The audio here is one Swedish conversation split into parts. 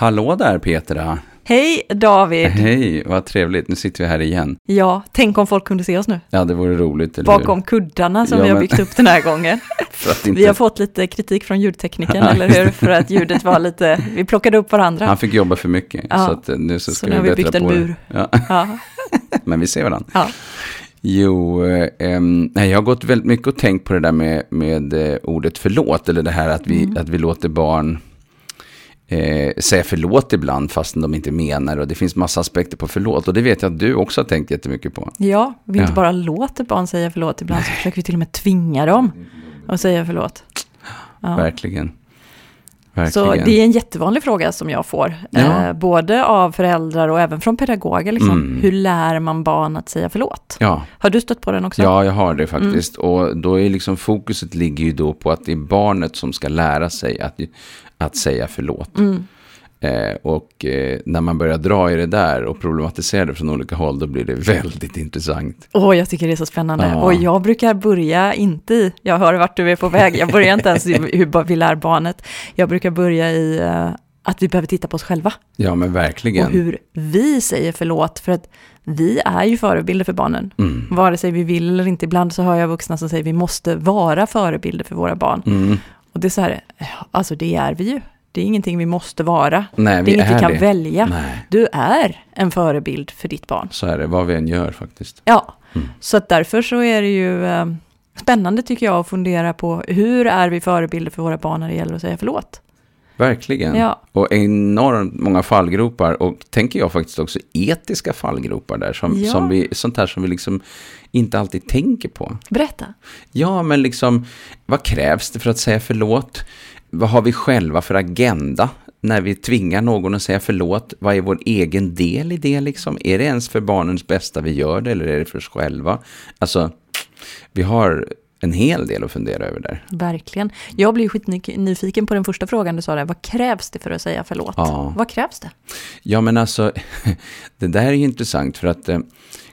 Hallå där Petra! Hej David! Hej, vad trevligt. Nu sitter vi här igen. Ja, tänk om folk kunde se oss nu. Ja, det vore roligt, eller Bakom hur? kuddarna som Ja, vi har men- byggt upp den här gången. Inte... Vi har fått lite kritik från ljudteknikern, eller hur? För att ljudet var lite, vi plockade upp varandra. Han fick jobba för mycket, Ja. så att eh, nu så Så ska nu har vi byggt en mur. Ja, Ja, men vi ser varandra. ja. Jo, eh, jag har gått väldigt mycket och tänkt på det där med, med eh, ordet förlåt, eller det här att vi, Mm. att vi låter barn eh, säga förlåt ibland fastän de inte menar och det finns massa aspekter på förlåt och det vet jag att du också har tänkt jättemycket på. ja vi inte Ja. bara låter barn säga förlåt, ibland så försöker vi till och med tvinga dem att säga förlåt. Ja. Verkligen. Så Verkligen. det är en jättevanlig fråga som jag får, Ja. eh, både av föräldrar och även från pedagoger. Liksom. Mm. Hur lär man barn att säga förlåt? Ja. Har du stött på den också? Ja, jag har det faktiskt. Och då är liksom fokuset ligger ju då på att det är barnet som ska lära sig att, att säga förlåt. Mm. Eh, och eh, när man börjar dra i det där och problematisera det från olika håll, då blir det väldigt intressant. Åh, jag tycker det är så spännande. Ja. Och jag brukar börja inte i, jag hör vart du är på väg, jag börjar inte ens i hur vi lär barnet. Jag brukar börja i eh, att vi behöver titta på oss själva. Ja, men verkligen. Och hur vi säger förlåt, för att vi är ju förebilder för barnen. Mm. Vare sig vi vill eller inte, ibland så hör jag vuxna som säger vi måste vara förebilder för våra barn. Mm. Och det är så här, alltså det är vi ju. Det är ingenting vi måste vara. Nej, det vi är inget vi kan det. välja. Nej, Du är en förebild för ditt barn. så är det. Vad vi än gör faktiskt. Ja, Mm. så att därför så är det ju eh, spännande tycker jag att fundera på hur är vi förebilder för våra barn när det gäller att säga förlåt. Verkligen. Ja, Och enormt många fallgropar och tänker jag faktiskt också etiska fallgropar där. Som, Ja. som vi, sånt här som vi liksom inte alltid tänker på. berätta. Ja, men liksom, vad krävs det för att säga förlåt? Vad har vi själva för agenda när vi tvingar någon att säga förlåt? Vad är vår egen del i det liksom? Är det ens för barnens bästa vi gör det eller är det för oss själva? Alltså, vi har en hel del att fundera över där. Verkligen. Jag blir skitnyfiken på den första frågan du sa där. Vad krävs det för att säga förlåt? Ja. Vad krävs det? Ja, men alltså, det där är ju intressant för att eh,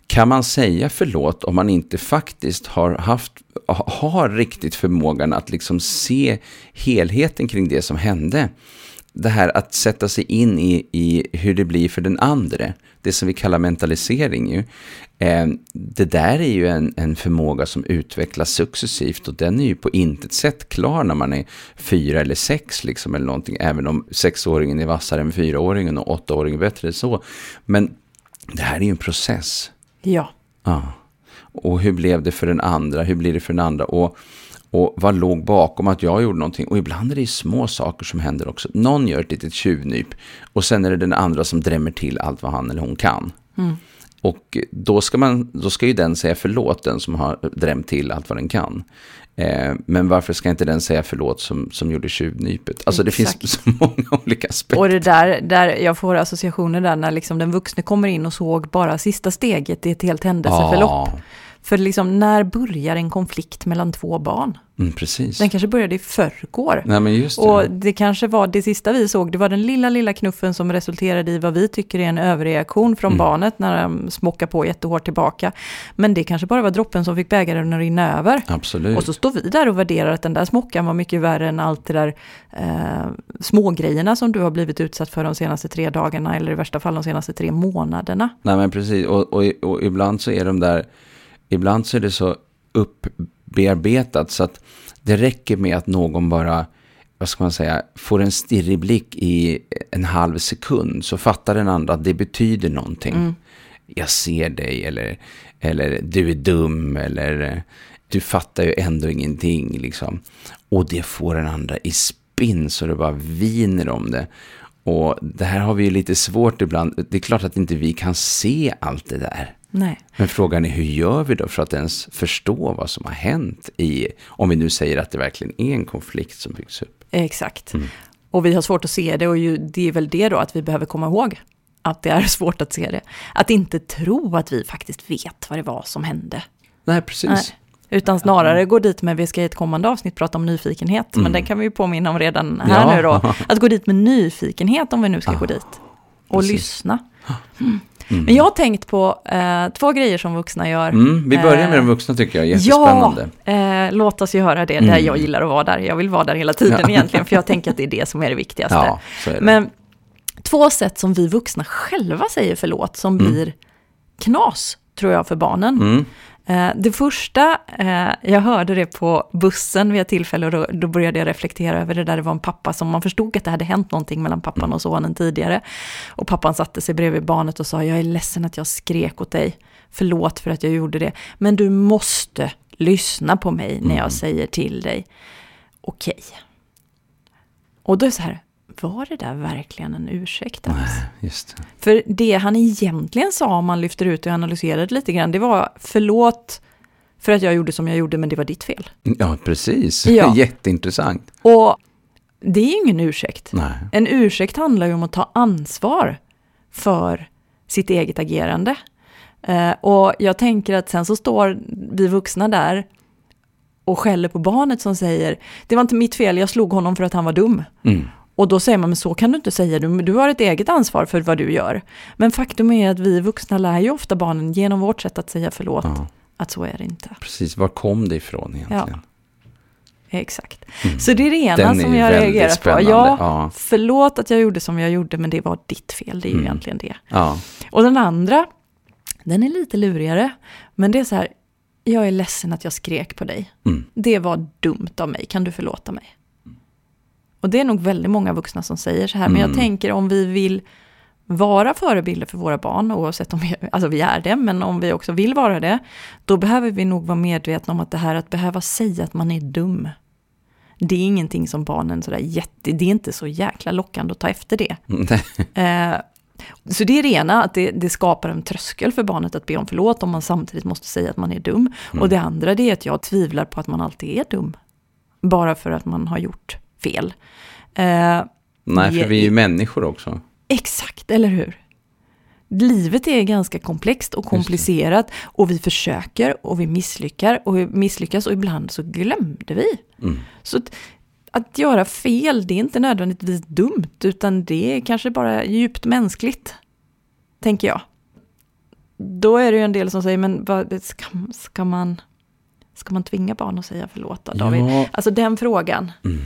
kan man säga förlåt om man inte faktiskt har haft, har riktigt förmågan att liksom se helheten kring det som hände? Det här att sätta sig in i, i hur det blir för den andra, det som vi kallar mentalisering ju. Eh, det där är ju en, en förmåga som utvecklas successivt och den är ju på intet sätt klar när man är fyra eller sex liksom eller någonting, även om sexåringen är vassare än fyraåringen och åttaåringen bättre än så. Men det här är ju en process. Ja, Ja. Och hur blev det för den andra? Hur blir det för den andra? Och, och vad låg bakom att jag gjorde någonting? Och ibland är det små saker som händer också. Någon gör ett litet tjuvnyp och sen är det den andra som drämmer till allt vad han eller hon kan. Och då ska, man, då ska ju den säga förlåt, den som har drämt till allt vad den kan. Eh, men varför ska inte den säga förlåt som, som gjorde tjuvnypet? Alltså det Exakt. finns så många olika aspekter. och det där, där jag får associationer där när liksom den vuxne kommer in och såg bara sista steget i ett helt händelseförlopp. Ja, För liksom, när börjar en konflikt mellan två barn? mm, precis. Den kanske började i förrgår. Nej men just det. Och det kanske var det sista vi såg, det var den lilla, lilla knuffen som resulterade i vad vi tycker är en överreaktion från Mm. barnet när de smockar på jättehårt tillbaka. Men det kanske bara var droppen som fick bägaren att rinna över. Absolut. Och så står vi där och värderar att den där smockan var mycket värre än allt det där eh, smågrejerna som du har blivit utsatt för de senaste tre dagarna eller i värsta fall de senaste tre månaderna. Nej men precis, och, och, och ibland så är de där, ibland så är det så uppbearbetat så att det räcker med att någon bara, vad ska man säga, får en stirrig blick i en halv sekund så fattar den andra att det betyder någonting. Jag ser dig eller, eller du är dum eller du fattar ju ändå ingenting liksom. Och det får den andra i spinn så det bara viner om det. Och det här har vi ju lite svårt ibland. Det är klart att inte vi kan se allt det där. Nej. Men frågan är hur gör vi då för att ens förstå vad som har hänt i, om vi nu säger att det verkligen är en konflikt som byggs upp. Exakt. Mm. Och vi har svårt att se det och ju, det är väl det då att vi behöver komma ihåg. Att det är svårt att se det. Att inte tro att vi faktiskt vet vad det var som hände. Nej, precis. Nej. Utan snarare gå dit med, vi ska i ett kommande avsnitt prata om nyfikenhet, men Mm. den kan vi ju påminna om redan här Ja. nu då. Att gå dit med nyfikenhet om vi nu ska gå dit. Och precis. lyssna. Mm. Men jag har tänkt på eh, två grejer som vuxna gör. Mm, vi börjar med de Eh, vuxna tycker jag, jättespännande. Ja, eh, låt oss göra det där Mm. jag gillar att vara där. Jag vill vara där hela tiden Ja. egentligen, för jag tänker att det är det som är det viktigaste. Ja, är det. Men två sätt som vi vuxna själva säger förlåt som Mm. blir knas, tror jag, för barnen. Mm. Eh, Det första, eh, jag hörde det på bussen vid ett tillfälle och då, då började jag reflektera över det där. Det var en pappa som man förstod att det hade hänt någonting mellan pappan och sonen tidigare. Och pappan satte sig bredvid barnet och sa, jag är ledsen att jag skrek åt dig. Förlåt för att jag gjorde det. Men du måste lyssna på mig när jag säger till dig. Okej. Och då är det så här, var det där verkligen en ursäkt ens? Just det. För det han egentligen sa, om man lyfter ut och analyserar det lite grann, det var förlåt för att jag gjorde som jag gjorde, men det var ditt fel. Ja, precis. Ja. Jätteintressant. Och det är ju ingen ursäkt. Nej. En ursäkt handlar ju om att ta ansvar för sitt eget agerande. Eh, och jag tänker att sen så står vi vuxna där och skäller på barnet som säger, det var inte mitt fel, jag slog honom för att han var dum. Mm. Och då säger man, men så kan du inte säga, du, du har ett eget ansvar för vad du gör. Men faktum är att vi vuxna lär ju ofta barnen genom vårt sätt att säga förlåt, Ja, att så är det inte. precis. Var kom det ifrån egentligen? Exakt. Så det är det ena Den som jag reagerar på. spännande. Ja, Ja. förlåt att jag gjorde som jag gjorde, men det var ditt fel. Det är ju Mm. egentligen det. Ja. Och den andra, den är lite lurigare. Men det är så här, jag är ledsen att jag skrek på dig. Mm. Det var dumt av mig, kan du förlåta mig? Och det är nog väldigt många vuxna som säger så här. Men jag Mm. tänker om vi vill vara förebilder för våra barn, oavsett om vi, alltså vi är det, men om vi också vill vara det, då behöver vi nog vara medvetna om att det här att behöva säga att man är dum, det är ingenting som barnen sådär jätte, det är inte så jäkla lockande att ta efter det. Eh, så det är det ena, att det, det skapar en tröskel för barnet att be om förlåt om man samtidigt måste säga att man är dum. Och det andra det är att jag tvivlar på att man alltid är dum. Bara för att man har gjort fel. Eh, Nej, för vi är ju människor också. Exakt, eller hur? Livet är ganska komplext och komplicerat och vi försöker och vi misslyckas och vi misslyckas och ibland så glömde vi. Mm. Så att, att göra fel, det är inte nödvändigtvis dumt utan det är kanske bara djupt mänskligt, tänker jag. Då är det ju en del som säger, men vad, ska, ska, man, ska man tvinga barn att säga förlåt då, David? Ja. Alltså den frågan. Mm.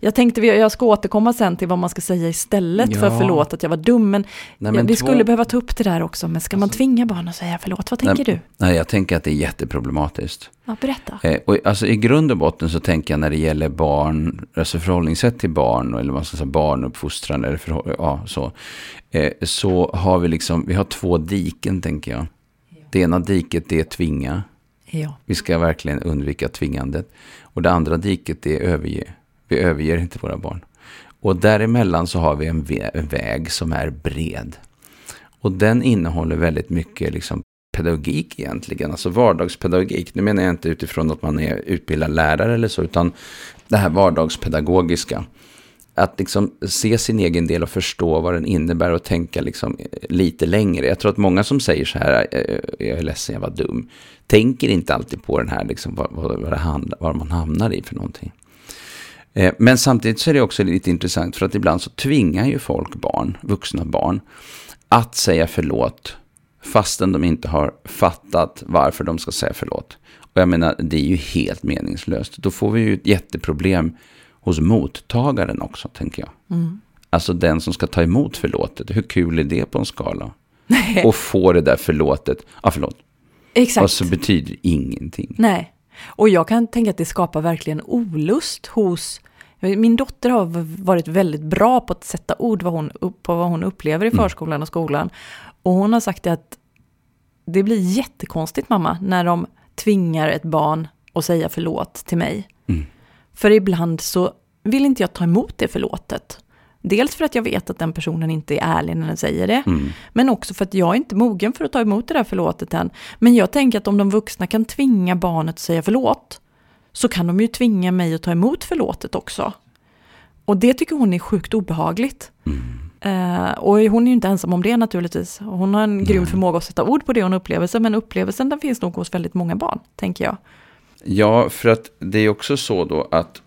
Jag tänkte jag ska återkomma sen till vad man ska säga istället för Ja. förlåt att jag var dum. Men, Nej, men vi två- skulle behöva ta upp det där också. Men ska man tvinga barn att säga förlåt? Vad tänker Nej, du? Nej, jag tänker att det är jätteproblematiskt. Ja, berätta. Eh, och alltså, I grund och botten så tänker jag när det gäller barn, alltså förhållningssätt till barn, eller vad man ska säga, barnuppfostran, eller förhåll, ja, så, eh, så har vi liksom, vi har två diken tänker jag. Det ena diket det är tvinga, Ja. vi ska verkligen undvika tvingandet. Och det andra diket det är överge, vi överger inte våra barn. Och däremellan så har vi en, väg som är bred. Och den innehåller väldigt mycket liksom pedagogik egentligen, alltså vardagspedagogik. Nu menar jag inte utifrån att man är utbildad lärare eller så, utan det här vardagspedagogiska. Att liksom se sin egen del och förstå vad den innebär och tänka liksom lite längre. Jag tror att många som säger så här, äh, äh, jag är ledsen, jag var dum, tänker inte alltid på den här, liksom, vad, vad, det handlar, vad man hamnar i för någonting. Eh, Men samtidigt så är det också lite intressant för att ibland så tvingar ju folk barn, vuxna barn, att säga förlåt fastän de inte har fattat varför de ska säga förlåt. Och jag menar, det är ju helt meningslöst. Då får vi ju ett jätteproblem hos mottagaren också, tänker jag. Mm. Alltså den som ska ta emot förlåtet. Hur kul är det på en skala? Och få det där förlåtet, ja förlåt, Exakt. och så betyder ingenting. Nej. Och jag kan tänka att det skapar verkligen olust hos... Min dotter har varit väldigt bra på att sätta ord vad hon, på vad hon upplever i Mm. förskolan och skolan. Och hon har sagt att det blir jättekonstigt mamma när de tvingar ett barn att säga förlåt till mig. Mm. För ibland så vill inte jag ta emot det förlåtet. Dels för att jag vet att den personen inte är ärlig när den säger det. Mm. Men också för att jag är inte mogen för att ta emot det där förlåtet än. Men jag tänker att om de vuxna kan tvinga barnet att säga förlåt, så kan de ju tvinga mig att ta emot förlåtet också. Och det tycker hon är sjukt obehagligt. Eh, och hon är ju inte ensam om det naturligtvis. Hon har en grym förmåga att sätta ord på det hon upplever, men upplevelsen den finns nog hos väldigt många barn, tänker jag. Ja, för att det är också så då att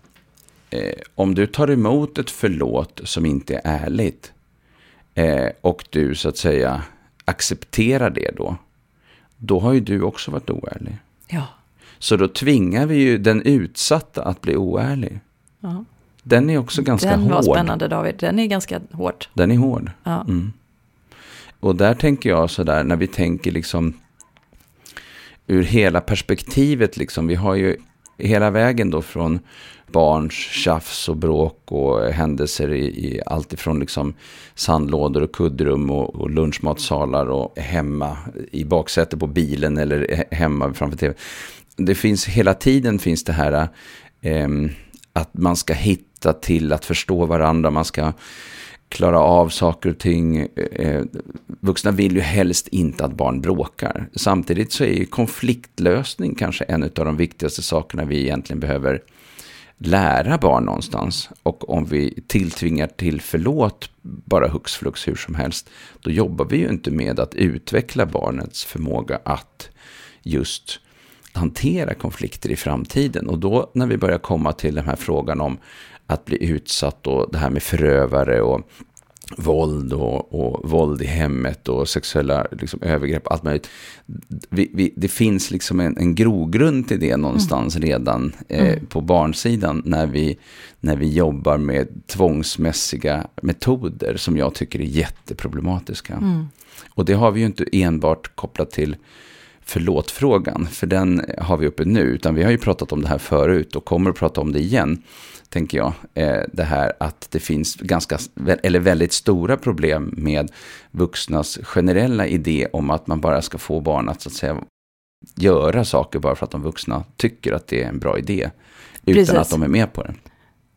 eh, om du tar emot ett förlåt som inte är ärligt eh, och du så att säga accepterar det då, då har ju du också varit oärlig. Ja. Så då tvingar vi ju den utsatta att bli oärlig. ja. Den är också ganska Den hård. var spännande David, den är ganska hård. Den är hård. Ja. Mm. Och där tänker jag sådär, när vi tänker liksom ur hela perspektivet, liksom, vi har ju hela vägen då från barns tjafs och bråk och händelser i, i allt ifrån liksom sandlådor och kuddrum och, och lunchmatsalar och hemma i baksätet på bilen eller hemma framför tv. Det finns hela tiden finns det här eh, att man ska hitta till att förstå varandra, man ska klara av saker och ting. Eh, vuxna vill ju helst inte att barn bråkar. Samtidigt så är ju konfliktlösning kanske en av de viktigaste sakerna vi egentligen behöver lära barn någonstans. Och om vi tilltvingar till förlåt bara hux flux hur som helst, då jobbar vi ju inte med att utveckla barnets förmåga att just hantera konflikter i framtiden. Och då när vi börjar komma till den här frågan om att bli utsatt och det här med förövare och våld och, och våld i hemmet och sexuella liksom, övergrepp, allt möjligt. Vi, vi, det finns liksom en, en grogrund till det någonstans redan eh, på barnsidan när vi, när vi jobbar med tvångsmässiga metoder som jag tycker är jätteproblematiska. Och det har vi ju inte enbart kopplat till förlåtfrågan, för den har vi uppe nu, utan vi har ju pratat om det här förut och kommer att prata om det igen, tänker jag. Eh, det här att det finns ganska, eller väldigt stora problem med vuxnas generella idé om att man bara ska få barn att, så att säga, göra saker bara för att de vuxna tycker att det är en bra idé, utan Precis. att de är med på det.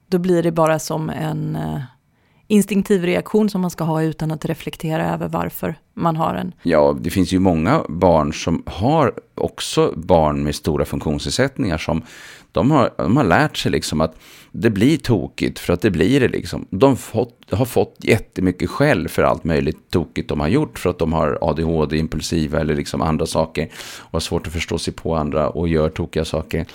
Då blir det bara som en eh, instinktiv reaktion som man ska ha utan att reflektera över varför man har en. Ja, det finns ju många barn som har också barn med stora funktionsnedsättningar som de har, de har lärt sig liksom att det blir tokigt för att det blir det liksom. De fått, har fått jättemycket skäll för allt möjligt tokigt de har gjort för att de har ADHD, impulsiva eller liksom andra saker och har svårt att förstå sig på andra och gör tokiga saker.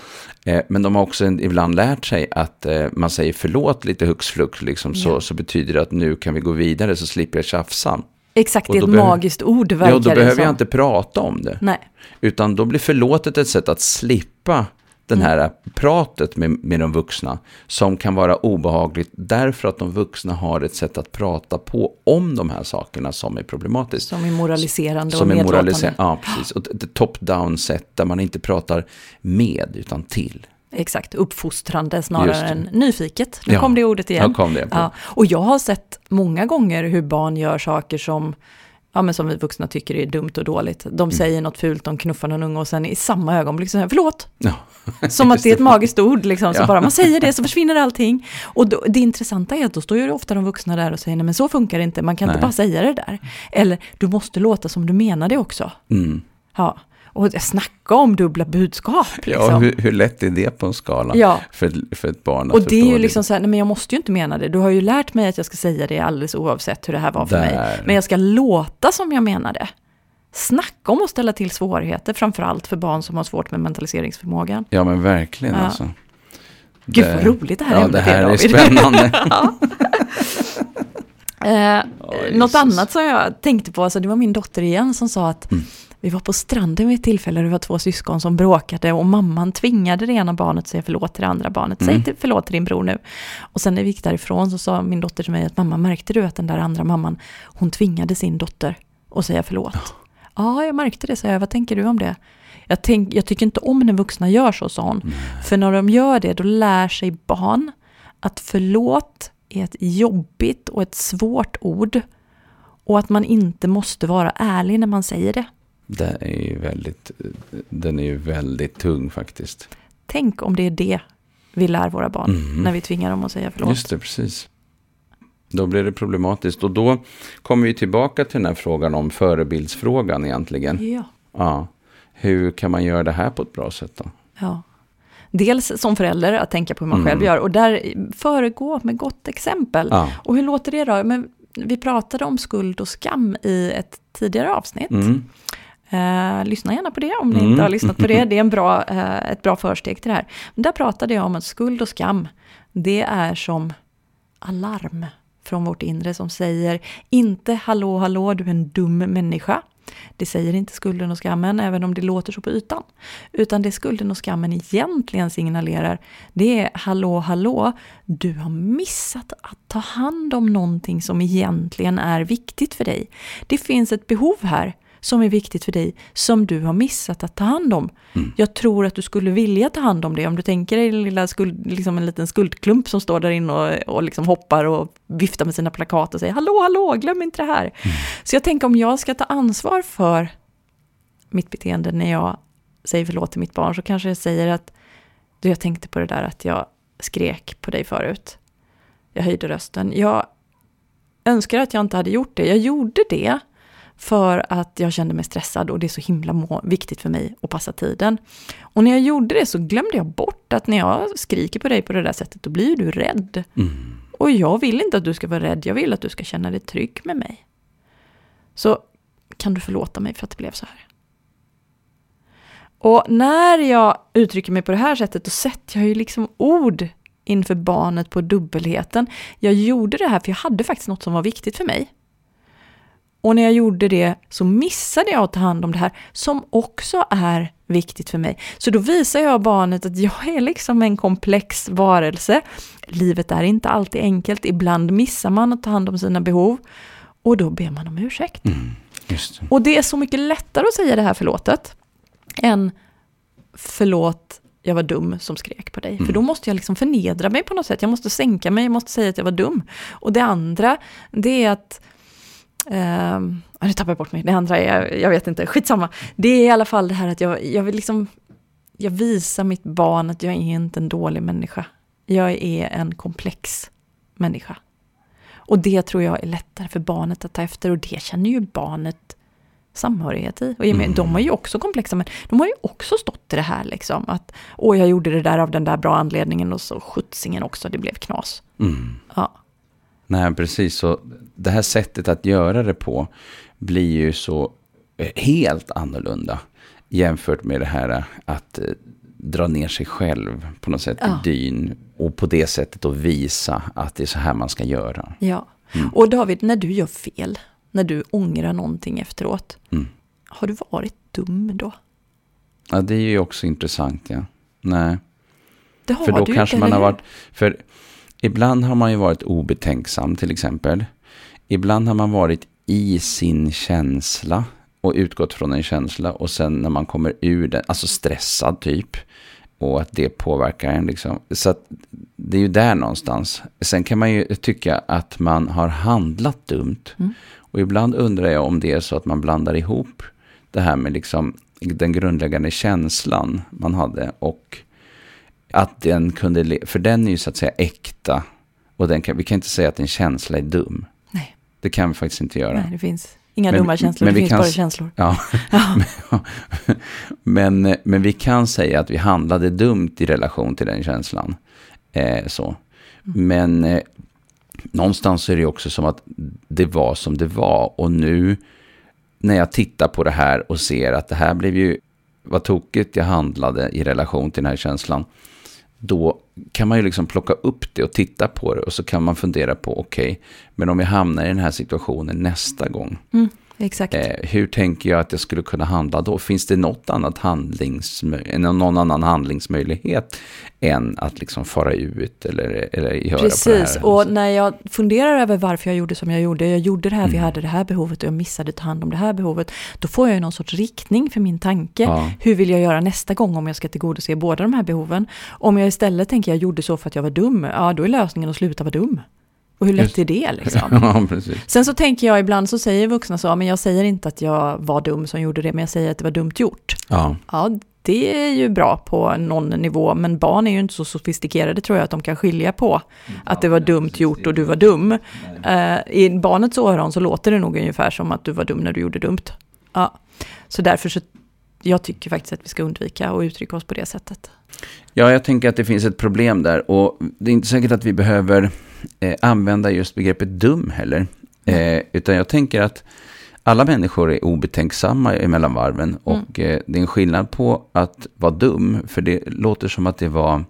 Eh, men de har också ibland lärt sig att eh, man säger förlåt lite hux flux liksom, så, Ja. så betyder det att nu kan vi gå vidare så slipper jag tjafsa. Exakt, det är ett magiskt ord verkar Ja, då behöver jag inte prata om det. Nej, Utan då blir förlåtet ett sätt att slippa den här pratet med, med de vuxna. Som kan vara obehagligt därför att de vuxna har ett sätt att prata på om de här sakerna som är problematiskt. som är moraliserande Som och är moraliserande. Ja, precis. Och ett top-down sätt där man inte pratar med utan till. Exakt, uppfostrande snarare än nyfiket. Nu Ja. kom det ordet igen. Ja, kom det. Ja, och jag har sett många gånger hur barn gör saker som, ja, men som vi vuxna tycker är dumt och dåligt. Mm. De säger något fult, de knuffar någon unge och sen i samma ögonblick så säger förlåt. Ja. Som att det är ett magiskt ord, liksom. så Ja. bara man säger det så försvinner allting. Och då, det intressanta är att då står ju ofta de vuxna där och säger nej men så funkar det inte, man kan Nej. inte bara säga det där. Eller du måste låta som du menar det också. Mm. Ja, och snacka om dubbla budskap. Liksom. Ja, hur, hur lätt är det på en skala Ja. för, för ett barn att Och det är ju liksom så här, nej men jag måste ju inte mena det. Du har ju lärt mig att jag ska säga det alldeles oavsett hur det här var för mig. Där. Men jag ska låta som jag menar det. Snacka om att ställa till svårigheter, framförallt för barn som har svårt med mentaliseringsförmågan. Ja, men verkligen Ja. alltså. Gud Det- vad roligt det här Ja, ämnet det här är David. spännande. Eh, Oj, något annat som jag tänkte på, alltså det var min dotter igen som sa att Mm. Vi var på stranden vid ett tillfälle, det var två syskon som bråkade och mamman tvingade det ena barnet att säga förlåt till det andra barnet. Säg Mm. förlåt till din bror nu. Och sen när vi gick därifrån så sa min dotter till mig att mamma, märkte du att den där andra mamman, hon tvingade sin dotter att säga förlåt? Ja, jag märkte det, sa jag. Vad tänker du om det? Jag, tänk, jag tycker inte om när vuxna gör så, sa hon. För när de gör det, då lär sig barn att förlåt är ett jobbigt och ett svårt ord. Och att man inte måste vara ärlig när man säger det. Det är ju väldigt, den är ju väldigt tung faktiskt. Tänk om det är det vi lär våra barn Mhm. när vi tvingar dem att säga förlåt. Just det, precis. Då blir det problematiskt. Och då kommer vi tillbaka till den här frågan om förebildsfrågan egentligen. Ja. Ja. Hur kan man göra det här på ett bra sätt då? ja. Dels som förälder att tänka på hur man Mm. själv gör och där föregå med gott exempel. Ja. Och hur låter det då? Men vi pratade om skuld och skam i ett tidigare avsnitt. Mm. Eh, lyssna gärna på det om ni Mm. inte har lyssnat på det. Det är en bra, eh, ett bra försteg till det här. Men där pratade jag om att skuld och skam, det är som alarm från vårt inre som säger inte hallå hallå du är en dum människa. Det säger inte skulden och skammen, även om det låter så på ytan. Utan det skulden och skammen egentligen signalerar, det är hallå, hallå, du har missat att ta hand om någonting som egentligen är viktigt för dig. Det finns ett behov här som är viktigt för dig, som du har missat att ta hand om. Mm. Jag tror att du skulle vilja ta hand om det, om du tänker dig en, lilla skuld, liksom en liten skuldklump som står där inne och, och liksom hoppar och viftar med sina plakat och säger hallå, hallå, glöm inte det här. Mm. Så jag tänker om jag ska ta ansvar för mitt beteende när jag säger förlåt till mitt barn, så kanske jag säger att du, jag tänkte på det där att jag skrek på dig förut. Jag höjde rösten. Jag önskar att jag inte hade gjort det. Jag gjorde det för att jag kände mig stressad och det är så himla viktigt för mig att passa tiden. Och när jag gjorde det så glömde jag bort att när jag skriker på dig på det där sättet, då blir du rädd. Mm. Och jag vill inte att du ska vara rädd, jag vill att du ska känna dig trygg med mig. Så kan du förlåta mig för att det blev så här? Och när jag uttrycker mig på det här sättet, då sätter jag ju liksom ord inför barnet på dubbelheten. Jag gjorde det här för jag hade faktiskt något som var viktigt för mig. Och när jag gjorde det så missade jag att ta hand om det här som också är viktigt för mig. Så då visar jag barnet att jag är liksom en komplex varelse. Livet är inte alltid enkelt, ibland missar man att ta hand om sina behov och då ber man om ursäkt. Mm, det. Och det är så mycket lättare att säga det här förlåtet än förlåt, jag var dum som skrek på dig. Mm. För då måste jag liksom förnedra mig på något sätt. Jag måste sänka mig, jag måste säga att jag var dum. Och det andra, det är att Uh, nu tappar jag bort mig, det andra är, jag vet inte, skitsamma. Det är i alla fall det här att jag, jag vill liksom, jag visar mitt barn att jag är inte en dålig människa. Jag är en komplex människa. Och det tror jag är lättare för barnet att ta efter och det känner ju barnet samhörighet i. Och mm. de är ju också komplexa, men de har ju också stått i det här liksom. Att, åh, jag gjorde det där av den där bra anledningen och så skjutsingen också, det blev knas. Mm. Ja. Nej, precis. Så det här sättet att göra det på blir ju så eh, helt annorlunda jämfört med det här att eh, dra ner sig själv på något sätt ja. i dyn och på det sättet att visa att det är så här man ska göra. Ja, mm. och David, när du gör fel, när du ångrar någonting efteråt, mm. har du varit dum då? Ja, det är ju också intressant, ja. Nej. Det har för då du kanske inte, man har varit, för Ibland har man ju varit obetänksam till exempel. Ibland har man varit i sin känsla och utgått från en känsla och sen när man kommer ur den, alltså stressad typ. Och att det påverkar en liksom. Så att det är ju där någonstans. Sen kan man ju tycka att man har handlat dumt. Mm. Och ibland undrar jag om det är så att man blandar ihop det här med liksom den grundläggande känslan man hade och att den kunde, för den är ju så att säga äkta. Och den kan, vi kan inte säga att en känsla är dum. Nej. Det kan vi faktiskt inte göra. Nej, det finns inga men, dumma känslor, men det finns kan, bara känslor. Ja. ja. men, men vi kan säga att vi handlade dumt i relation till den känslan. Eh, så. Mm. Men eh, någonstans är det också som att det var som det var. Och nu när jag tittar på det här och ser att det här blev ju, vad tokigt jag handlade i relation till den här känslan då kan man ju liksom plocka upp det och titta på det och så kan man fundera på, okej, okay, men om jag hamnar i den här situationen nästa gång, mm. Exakt. Eh, hur tänker jag att jag skulle kunna handla då? Finns det något annat handlingsmö- någon annan handlingsmöjlighet än att liksom fara ut eller, eller göra Precis, på det här? Och när jag funderar över varför jag gjorde som jag gjorde, jag gjorde det här, mm. vi hade det här behovet och jag missade att ta hand om det här behovet, då får jag ju någon sorts riktning för min tanke. Ja. Hur vill jag göra nästa gång om jag ska tillgodose båda de här behoven? Om jag istället tänker jag gjorde så för att jag var dum, ja då är lösningen att sluta vara dum. Och hur lätt är det liksom? ja, Sen så tänker jag ibland så säger vuxna så, men jag säger inte att jag var dum som gjorde det, men jag säger att det var dumt gjort. Ja. ja, det är ju bra på någon nivå, men barn är ju inte så sofistikerade tror jag att de kan skilja på att det var dumt gjort och du var dum. Uh, I barnets öron så låter det nog ungefär som att du var dum när du gjorde dumt. Ja. Så därför så, jag tycker faktiskt att vi ska undvika att uttrycka oss på det sättet. Ja, jag tänker att det finns ett problem där och det är inte säkert att vi behöver eh, använda just begreppet dum heller. Eh, utan jag tänker att alla människor är obetänksamma emellan varven. Mm. Och eh, det är en skillnad på att vara dum. För det låter som att det var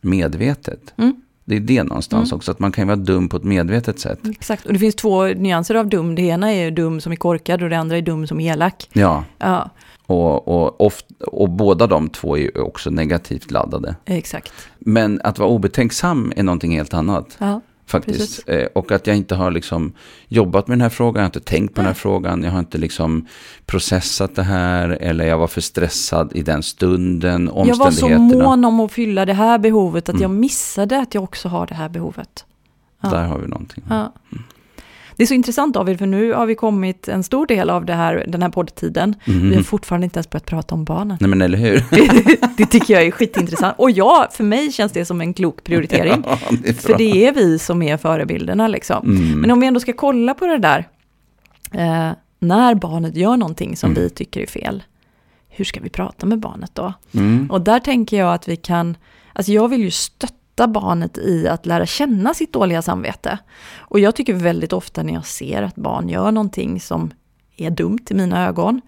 medvetet. Mm. Det är det någonstans också, att man kan vara dum på ett medvetet sätt. Exakt, och det finns två nyanser av dum. Det ena är dum som är korkad och det andra är dum som är elak. Ja, Ja, och, och, oft, och båda de två är ju också negativt laddade. exakt. Men att vara obetänksam är någonting helt annat. Ja, Faktiskt. Precis. Eh, Och att jag inte har liksom jobbat med den här frågan, jag har inte tänkt på den här frågan, jag har inte liksom processat det här, eller jag var för stressad i den stunden, jag var så omständigheterna. mån om att fylla det här behovet att jag missade att jag också har det här behovet. Ja. Där har vi någonting. Ja. Det är så intressant David, för nu har vi kommit en stor del av det här, den här poddtiden. Mhm. Vi har fortfarande inte ens börjat prata om barnen. Nej men eller hur? Det tycker jag är skitintressant. Och ja, för mig känns det som en klok prioritering. Ja, det För det är vi som är förebilderna liksom. Mm. Men om vi ändå ska kolla på det där. Eh, när barnet gör någonting som Mm. vi tycker är fel. Hur ska vi prata med barnet då? Mm. Och där tänker jag att vi kan, alltså jag vill ju stötta barnet i att lära känna sitt dåliga samvete. Och jag tycker väldigt ofta när jag ser att barn gör någonting som är dumt i mina ögon,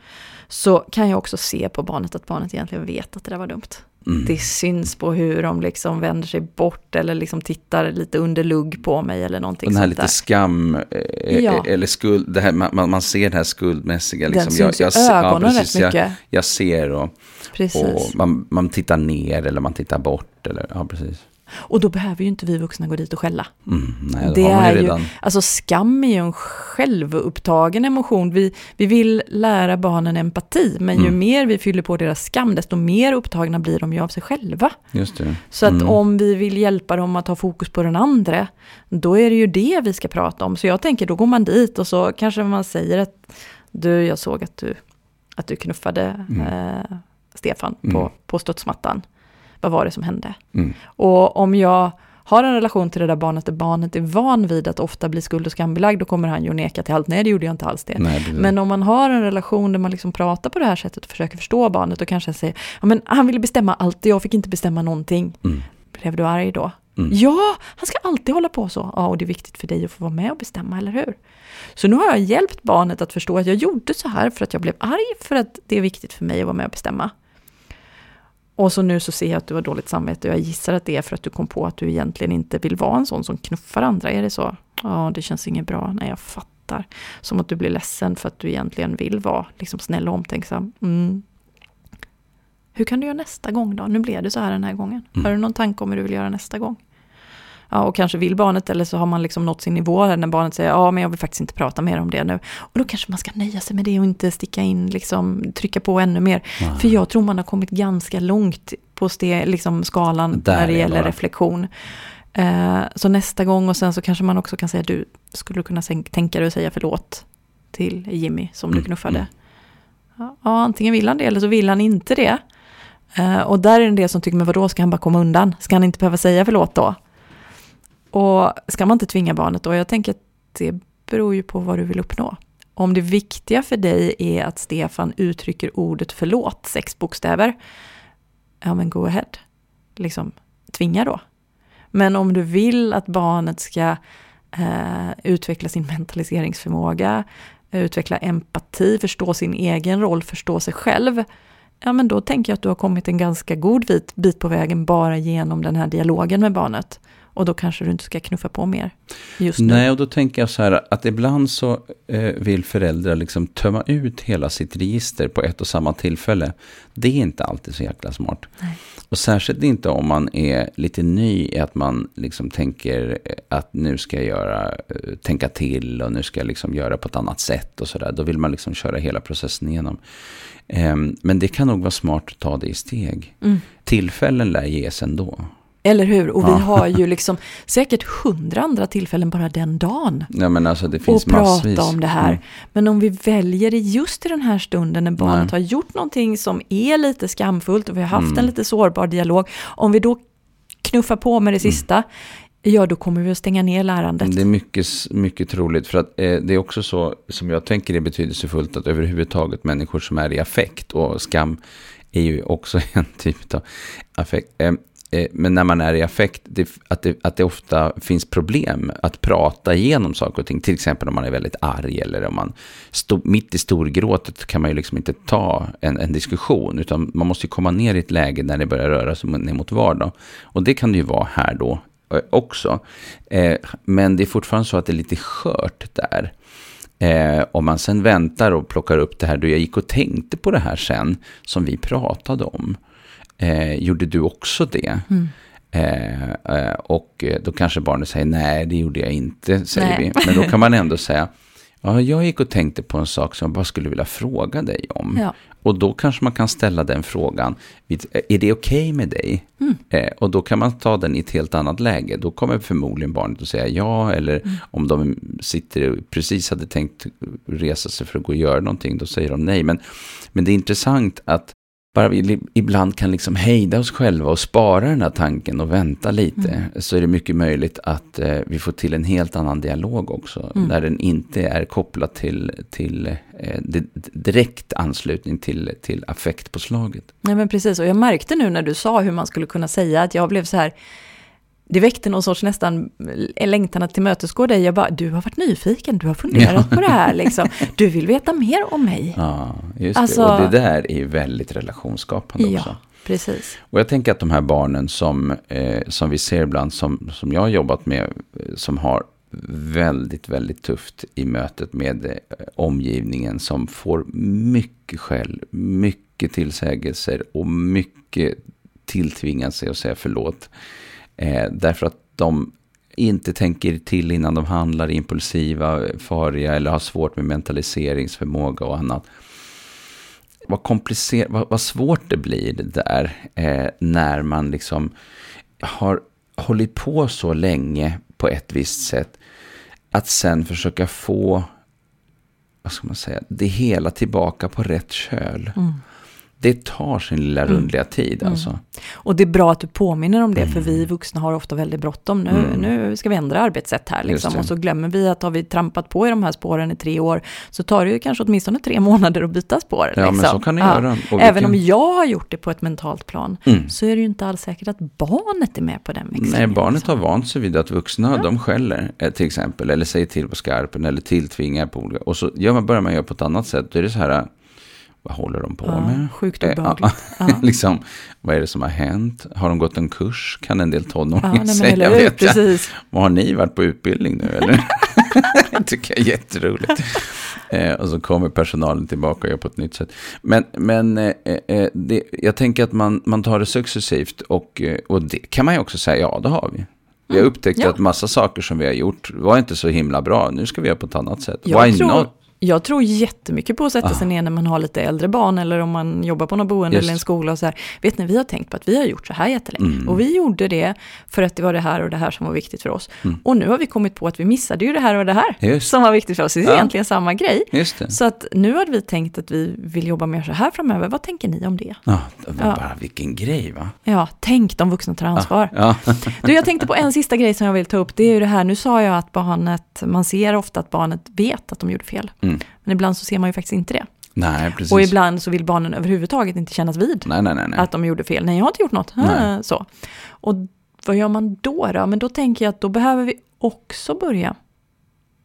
så kan jag också se på barnet att barnet egentligen vet att det där var dumt. Mm. Det syns på hur de liksom vänder sig bort eller liksom tittar lite under lugg på mig eller någonting Och den här sånt lite där. skam, eh, Ja. eller skuld, det här, man, man- ser det här skuldmässiga. Den Liksom. syns i ser- ögonen rätt precis, jag, mycket. jag ser och, och man, man tittar ner eller man tittar bort. Eller, ja, precis. Och då behöver ju inte vi vuxna gå dit och skälla. Mm, nej, Det man är ju ju, redan... alltså skam är ju en självupptagen emotion. Vi, vi vill lära barnen empati, men ju Mm. mer vi fyller på deras skam, desto mer upptagna blir de ju av sig själva. Just det. Så att Mm. om vi vill hjälpa dem att ha fokus på den andra, då är det ju det vi ska prata om. Så jag tänker, då går man dit och så kanske man säger att du, jag såg att du, att du knuffade Mm. eh, Stefan Mm. på, på studsmattan. Vad var det som hände? Mm. Och om jag har en relation till det där barnet där barnet är van vid att ofta bli skuld och skambelagd, då kommer han ju neka till allt. Nej, det gjorde jag inte alls det. Nej, precis. Men om man har en relation där man liksom pratar på det här sättet och försöker förstå barnet och kanske säger, ja men han ville bestämma allt och jag fick inte bestämma någonting. Mm. Blev du arg då? Mm. Ja, han ska alltid hålla på så. Ja, och det är viktigt för dig att få vara med och bestämma, eller hur? Så nu har jag hjälpt barnet att förstå att jag gjorde så här för att jag blev arg, för att det är viktigt för mig att vara med och bestämma. Och så nu så ser jag att du har dåligt samvete och jag gissar att det är för att du kom på att du egentligen inte vill vara en sån som knuffar andra. Är det så? Ja, det känns inget bra. Nej, jag fattar. Som att du blir ledsen för att du egentligen vill vara liksom snäll och omtänksam. Mm. Hur kan du göra nästa gång då? Nu blev det så här den här gången. Mm. Har du någon tanke om hur du vill göra nästa gång? Ja, och kanske vill barnet eller så har man liksom nått sin nivå när barnet säger ja, men jag vill faktiskt inte prata mer om det nu. Och då kanske man ska nöja sig med det och inte sticka in, liksom trycka på ännu mer. Nej. För jag tror man har kommit ganska långt på ste, liksom skalan Där när det gäller bara. reflektion. Eh, så nästa gång och sen så kanske man också kan säga du, skulle du kunna tänka dig att säga förlåt till Jimmy som du Mm, knuffade? mm. Ja, ja, antingen vill han det eller så vill han inte det. Eh, och där är det en del som tycker, men vadå, ska han bara komma undan? Ska han inte behöva säga förlåt då? Och ska man inte tvinga barnet då? Jag tänker att det beror ju på vad du vill uppnå. Om det viktiga för dig är att Stefan uttrycker ordet förlåt, sex bokstäver, ja men go ahead. Liksom, tvinga då. Men om du vill att barnet ska eh, utveckla sin mentaliseringsförmåga, utveckla empati, förstå sin egen roll, förstå sig själv, ja men då tänker jag att du har kommit en ganska god bit, bit på vägen bara genom den här dialogen med barnet. Och då kanske du inte ska knuffa på mer just nu. Nej, och då tänker jag så här att ibland så eh, vill föräldrar liksom tömma ut hela sitt register på ett och samma tillfälle. Det är inte alltid så jäkla smart. Nej. Och särskilt inte om man är lite ny i att man liksom tänker eh, att nu ska jag göra, eh, tänka till och nu ska jag liksom göra på ett annat sätt och sådär. Då vill man liksom köra hela processen igenom. Ehm, Men det kan nog vara smart att ta det i steg. Mm. Tillfällen lär ges ändå. Eller hur? Och Ja. vi har ju liksom säkert hundra andra tillfällen bara den dagen. Ja, men alltså det och finns prata massvis. om det här. Mm. Men om vi väljer det just i den här stunden när barnet Nej. har gjort någonting som är lite skamfullt och vi har haft Mm. en lite sårbar dialog. Om vi då knuffar på med det sista, ja då kommer vi att stänga ner lärandet. Mm. Det är mycket, mycket troligt. För att eh, det är också så som jag tänker är betydelsefullt att överhuvudtaget människor som är i affekt och skam är ju också en typ av affekt. Eh, men när man är i affekt, det, att, det, att det ofta finns problem att prata igenom saker och ting. Till exempel om man är väldigt arg eller om man stå, mitt i storgråtet kan man ju liksom inte ta en, en diskussion. Utan man måste ju komma ner i ett läge när det börjar röra sig ner mot vardag. Och det kan det ju vara här då eh, också. Eh, men det är fortfarande så att det är lite skört där. Eh, om man sen väntar och plockar upp det här, då jag gick och tänkte på det här sen, som vi pratade om. Eh, gjorde du också det? Mm. Eh, eh, och då kanske barnet säger nej, det gjorde jag inte, säger Nej. vi. Men då kan man ändå säga, ja, jag gick och tänkte på en sak som jag bara skulle vilja fråga dig om. Ja. Och då kanske man kan ställa den frågan, vid- är det okej med dig? Mm. Eh, och då kan man ta den i ett helt annat läge. Då kommer förmodligen barnet att säga ja, eller Mm. om de sitter och precis hade tänkt resa sig för att gå och göra någonting, då säger de nej. Men, men det är intressant att bara vi ibland kan liksom hejda oss själva och spara den här tanken och vänta lite, Mm. så är det mycket möjligt att eh, vi får till en helt annan dialog också, Mm. där den inte är kopplad till, till eh, di- direkt anslutning till, till affektpåslaget. Nej men precis, och jag märkte nu när du sa hur man skulle kunna säga att jag blev så här, det väckte någon sorts nästan längtan att tillmötesgå dig. Jag bara, du har varit nyfiken, du har funderat på det här liksom. Du vill veta mer om mig. Ja, just Alltså- det. Och det där är väldigt relationsskapande Ja, också. precis. Och jag tänker att de här barnen som, eh, som vi ser ibland, som, som jag har jobbat med, eh, som har väldigt, väldigt tufft i mötet med eh, omgivningen, som får mycket skäll, mycket tillsägelser och mycket tilltvingar sig att säga förlåt. Eh, därför att de inte tänker till innan de handlar, impulsiva, fariga eller har svårt med mentaliseringsförmåga och annat vad komplicerat, vad, vad svårt det blir det där eh, när man liksom har hållit på så länge på ett visst sätt. Att sen försöka få, vad ska man säga, det hela tillbaka på rätt köl. Mm. Det tar sin lilla rundliga tid alltså. Och det är bra att du påminner om det, för vi vuxna har ofta väldigt bråttom. Nu, Mm. nu ska vi ändra arbetssätt här liksom. Och så glömmer vi att har vi trampat på i de här spåren i tre år, så tar det ju kanske åtminstone tre månader att byta spår. Ja, men liksom. så kan det Ja. göra. Och Även vilken- om jag har gjort det på ett mentalt plan, Mm. så är det ju inte alls säkert att barnet är med på den växlingen. Nej, barnet liksom. har vant sig vid att vuxna, de skäller eh, till exempel, eller säger till på skarpen, eller tilltvingar på olika, och så gör man, börjar man göra på ett annat sätt, då är det så här, vad håller de på Ja, med? sjukt Eh, obehagligt. ja, Ja. liksom, vad är det som har hänt? Har de gått en kurs? Kan en del Ja, tonåringar nej, men säga. eller hur, vet jag. precis. Vad har ni varit på utbildning nu eller? det tycker jag är jätteroligt. Eh, och så kommer personalen tillbaka och gör på ett nytt sätt. Men, men eh, eh, det, jag tänker att man, man tar det successivt och, eh, och det kan man ju också säga, ja det har vi. Vi har upptäckt ja. att massa saker som vi har gjort var inte så himla bra. Nu ska vi göra på ett annat sätt. Jag Why tror, not? Jag tror jättemycket på att sätta Ah. sig ner när man har lite äldre barn eller om man jobbar på något boende Just. eller en skola och så här. Vet ni, vi har tänkt på att vi har gjort så här jättelänge. Mm. Och vi gjorde det för att det var det här och det här som var viktigt för oss. Mm. Och nu har vi kommit på att vi missade ju det här och det här Just, som var viktigt för oss. Det är Ja. egentligen samma grej. Så att nu har vi tänkt att vi vill jobba mer så här framöver. Vad tänker ni om det? Ja, det var Ja. bara vilken grej va? Ja, tänk de vuxna tar ansvar. Ja. Du, jag tänkte på en sista grej som jag vill ta upp. Det är ju det här, nu sa jag att barnet, man ser ofta att barnet vet att de gjorde fel. Mm. Men ibland så ser man ju faktiskt inte det. Nej, precis. Och ibland så vill barnen överhuvudtaget inte kännas vid Nej, nej, nej. att de gjorde fel. Nej, jag har inte gjort något. Ah, Så. Och vad gör man då, då? Men då tänker jag att då behöver vi också börja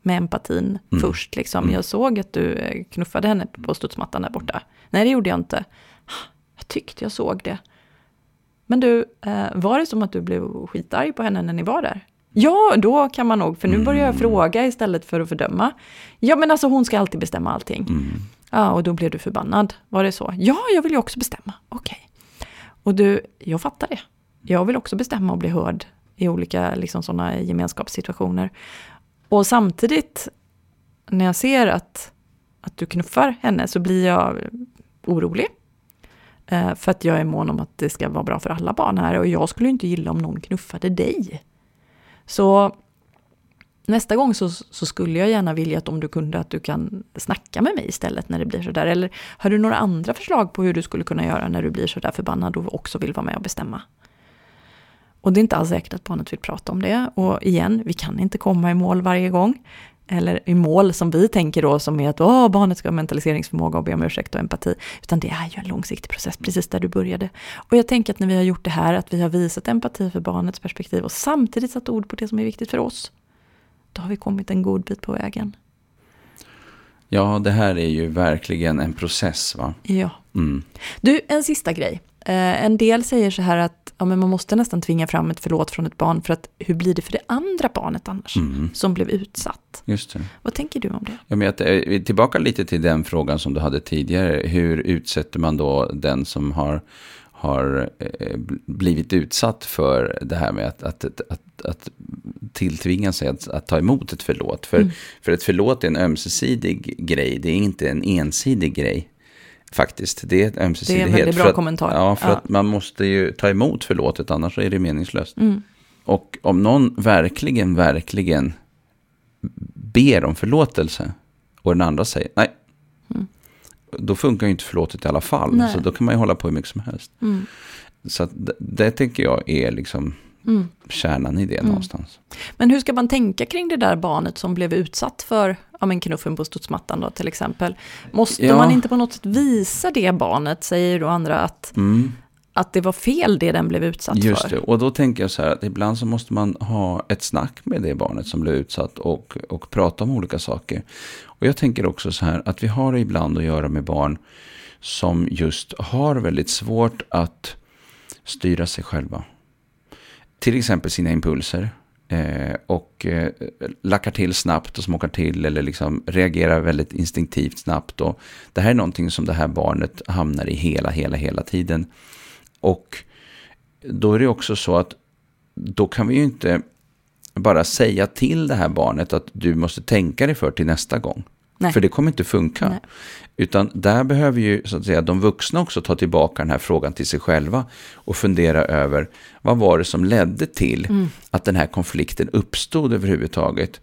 med empatin Mm. först. Liksom. Mm. Jag såg att du eh, knuffade henne på studsmattan där borta. Nej, det gjorde jag inte. Jag tyckte jag såg det. Men du, eh, var det som att du blev skitarg på henne när ni var där? Ja, då kan man nog, för nu börjar jag Mm. fråga istället för att fördöma. Ja, men alltså hon ska alltid bestämma allting. Mm. Ja, och då blev du förbannad. Var det så? Ja, jag vill ju också bestämma. Okej. Och du, jag fattar det. Jag vill också bestämma och bli hörd i olika liksom, sådana gemenskapssituationer. Och samtidigt, när jag ser att, att du knuffar henne så blir jag orolig. Eh, för att jag är mån om att det ska vara bra för alla barn här. Och jag skulle inte gilla om någon knuffade dig. Så nästa gång så, så skulle jag gärna vilja att om du kunde att du kan snacka med mig istället när det blir sådär. Eller har du några andra förslag på hur du skulle kunna göra när du blir sådär förbannad och också vill vara med och bestämma? Och det är inte alls säkert att barnet vill prata om det. Och igen, vi kan inte komma i mål varje gång. Eller i mål som vi tänker då, som är att Åh, barnet ska ha mentaliseringsförmåga och be om ursäkt och empati. Utan det är ju en långsiktig process, precis där du började. Och jag tänker att när vi har gjort det här, att vi har visat empati för barnets perspektiv och samtidigt satt ord på det som är viktigt för oss. Då har vi kommit en god bit på vägen. Ja, det här är ju verkligen en process va? Ja. Mm. Du, en sista grej. Eh, en del säger så här att ja, men man måste nästan tvinga fram ett förlåt från ett barn för att hur blir det för det andra barnet annars Mm. som blev utsatt? Just det. Vad tänker du om det? Ja, men att, eh, tillbaka lite till den frågan som du hade tidigare. Hur utsätter man då den som har, har eh, blivit utsatt för det här med att, att, att, att, att tilltvinga sig att, att ta emot ett förlåt? För, Mm. för ett förlåt är en ömsesidig grej, det är inte en ensidig grej. Faktiskt, det är en ömsesidighet. väldigt bra att, kommentar. Ja, för Ja. att man måste ju ta emot förlåtet, annars är det meningslöst. Mm. Och om någon verkligen, verkligen ber om förlåtelse och den andra säger nej, Mm. då funkar ju inte förlåtet i alla fall. Nej. Så då kan man ju hålla på hur mycket som helst. Mm. Så det, det tänker jag är liksom Mm. kärnan i det Mm. någonstans. Men hur ska man tänka kring det där barnet som blev utsatt för ja, men knuffen på studsmattan då till exempel? Måste Ja. man inte på något sätt visa det barnet, säger då andra, att, Mm. att det var fel det den blev utsatt Just för? det, och då tänker jag så här att ibland så måste man ha ett snack med det barnet som blev utsatt och, och prata om olika saker. Och jag tänker också så här att vi har ibland att göra med barn som just har väldigt svårt att styra sig själva. Till exempel sina impulser. Eh, och eh, lackar till snabbt och smockar till eller liksom reagerar väldigt instinktivt snabbt. Och det här är någonting som det här barnet hamnar i hela, hela, hela tiden. Och då är det också så att då kan vi ju inte bara säga till det här barnet att du måste tänka dig för till nästa gång. Nej. För det kommer inte funka. Nej. Utan där behöver ju så att säga, de vuxna också ta tillbaka den här frågan till sig själva och fundera över vad var det som ledde till Mm. att den här konflikten uppstod överhuvudtaget.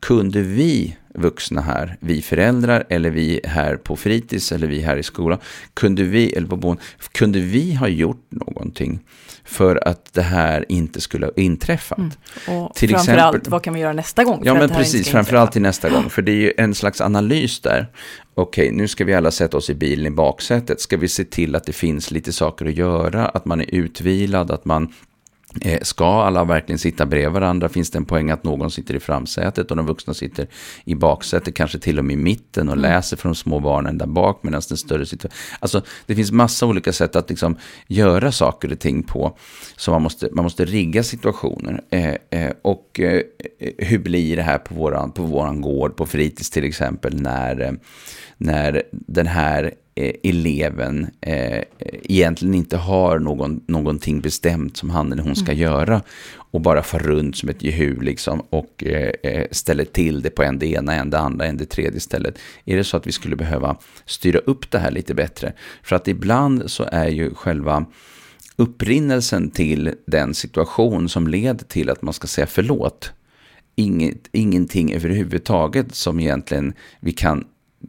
Kunde vi vuxna här, vi föräldrar eller vi här på fritids eller vi här i skolan, kunde vi, eller på boenden, kunde vi ha gjort någonting för att det här inte skulle ha inträffat? Mm. Och Till framförallt, exempel- vad kan vi göra nästa gång? Ja, men precis. Framförallt till nästa gång. För det är ju en slags analys där. Okej, nu ska vi alla sätta oss i bilen i baksätet. Ska vi se till att det finns lite saker att göra? Att man är utvilad? Att man... Eh, ska alla verkligen sitta bredvid varandra? Finns det en poäng att någon sitter i framsätet och de vuxna sitter i baksätet, kanske till och med i mitten och läser för de små barnen där bak medan den större sitter... Alltså, det finns massa olika sätt att liksom göra saker och ting på. Så man måste, man måste rigga situationer. Eh, eh, och eh, hur blir det här på våran, på våran gård, på fritids till exempel, när, eh, när den här eleven eh, egentligen inte har någon, någonting bestämt som han eller hon ska göra och bara far runt som ett jehu liksom och eh, eh, ställer till det på en det ena, en det andra, en det tredje stället. Är det så att vi skulle behöva styra upp det här lite bättre? För att ibland så är ju själva upprinnelsen till den situation som leder till att man ska säga förlåt inget, ingenting överhuvudtaget som egentligen vi kan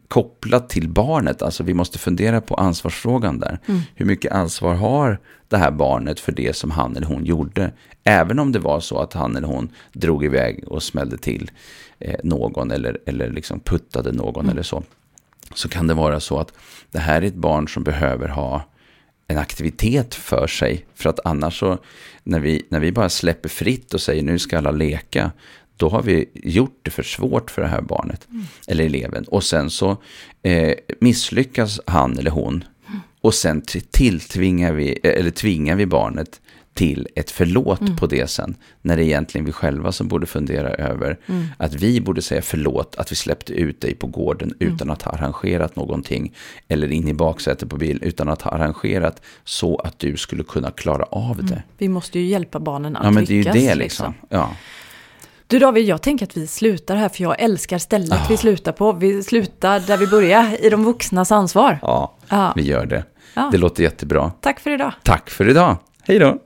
koppla till barnet. Alltså vi måste fundera på ansvarsfrågan där. Hur mycket ansvar har det här barnet för det som han eller hon gjorde? Även om det var så att han eller hon drog iväg och smällde till eh, någon eller, eller liksom puttade någon eller så. Så kan det vara så att det här är ett barn som behöver ha en aktivitet för sig. För att annars så, när vi, när vi bara släpper fritt och säger nu ska alla leka, då har vi gjort det för svårt för det här barnet, eller eleven. Och sen så eh, misslyckas han eller hon, och sen tilltvingar vi, eller tvingar vi barnet till ett förlåt på det sen. När det är egentligen vi själva som borde fundera över att vi borde säga förlåt att vi släppte ut dig på gården utan att ha arrangerat någonting. Eller in i baksätet på bilen utan att ha arrangerat så att du skulle kunna klara av det. Vi måste ju hjälpa barnen att Ja men det är ju lyckas. det liksom. Ja. Du David, jag tänker att vi slutar här för jag älskar stället Ah. vi slutar på. Vi slutar där vi börjar, i de vuxnas ansvar. ja, Ja. vi gör det. Ja. Det låter jättebra. Tack för idag. Tack för idag. Hej då.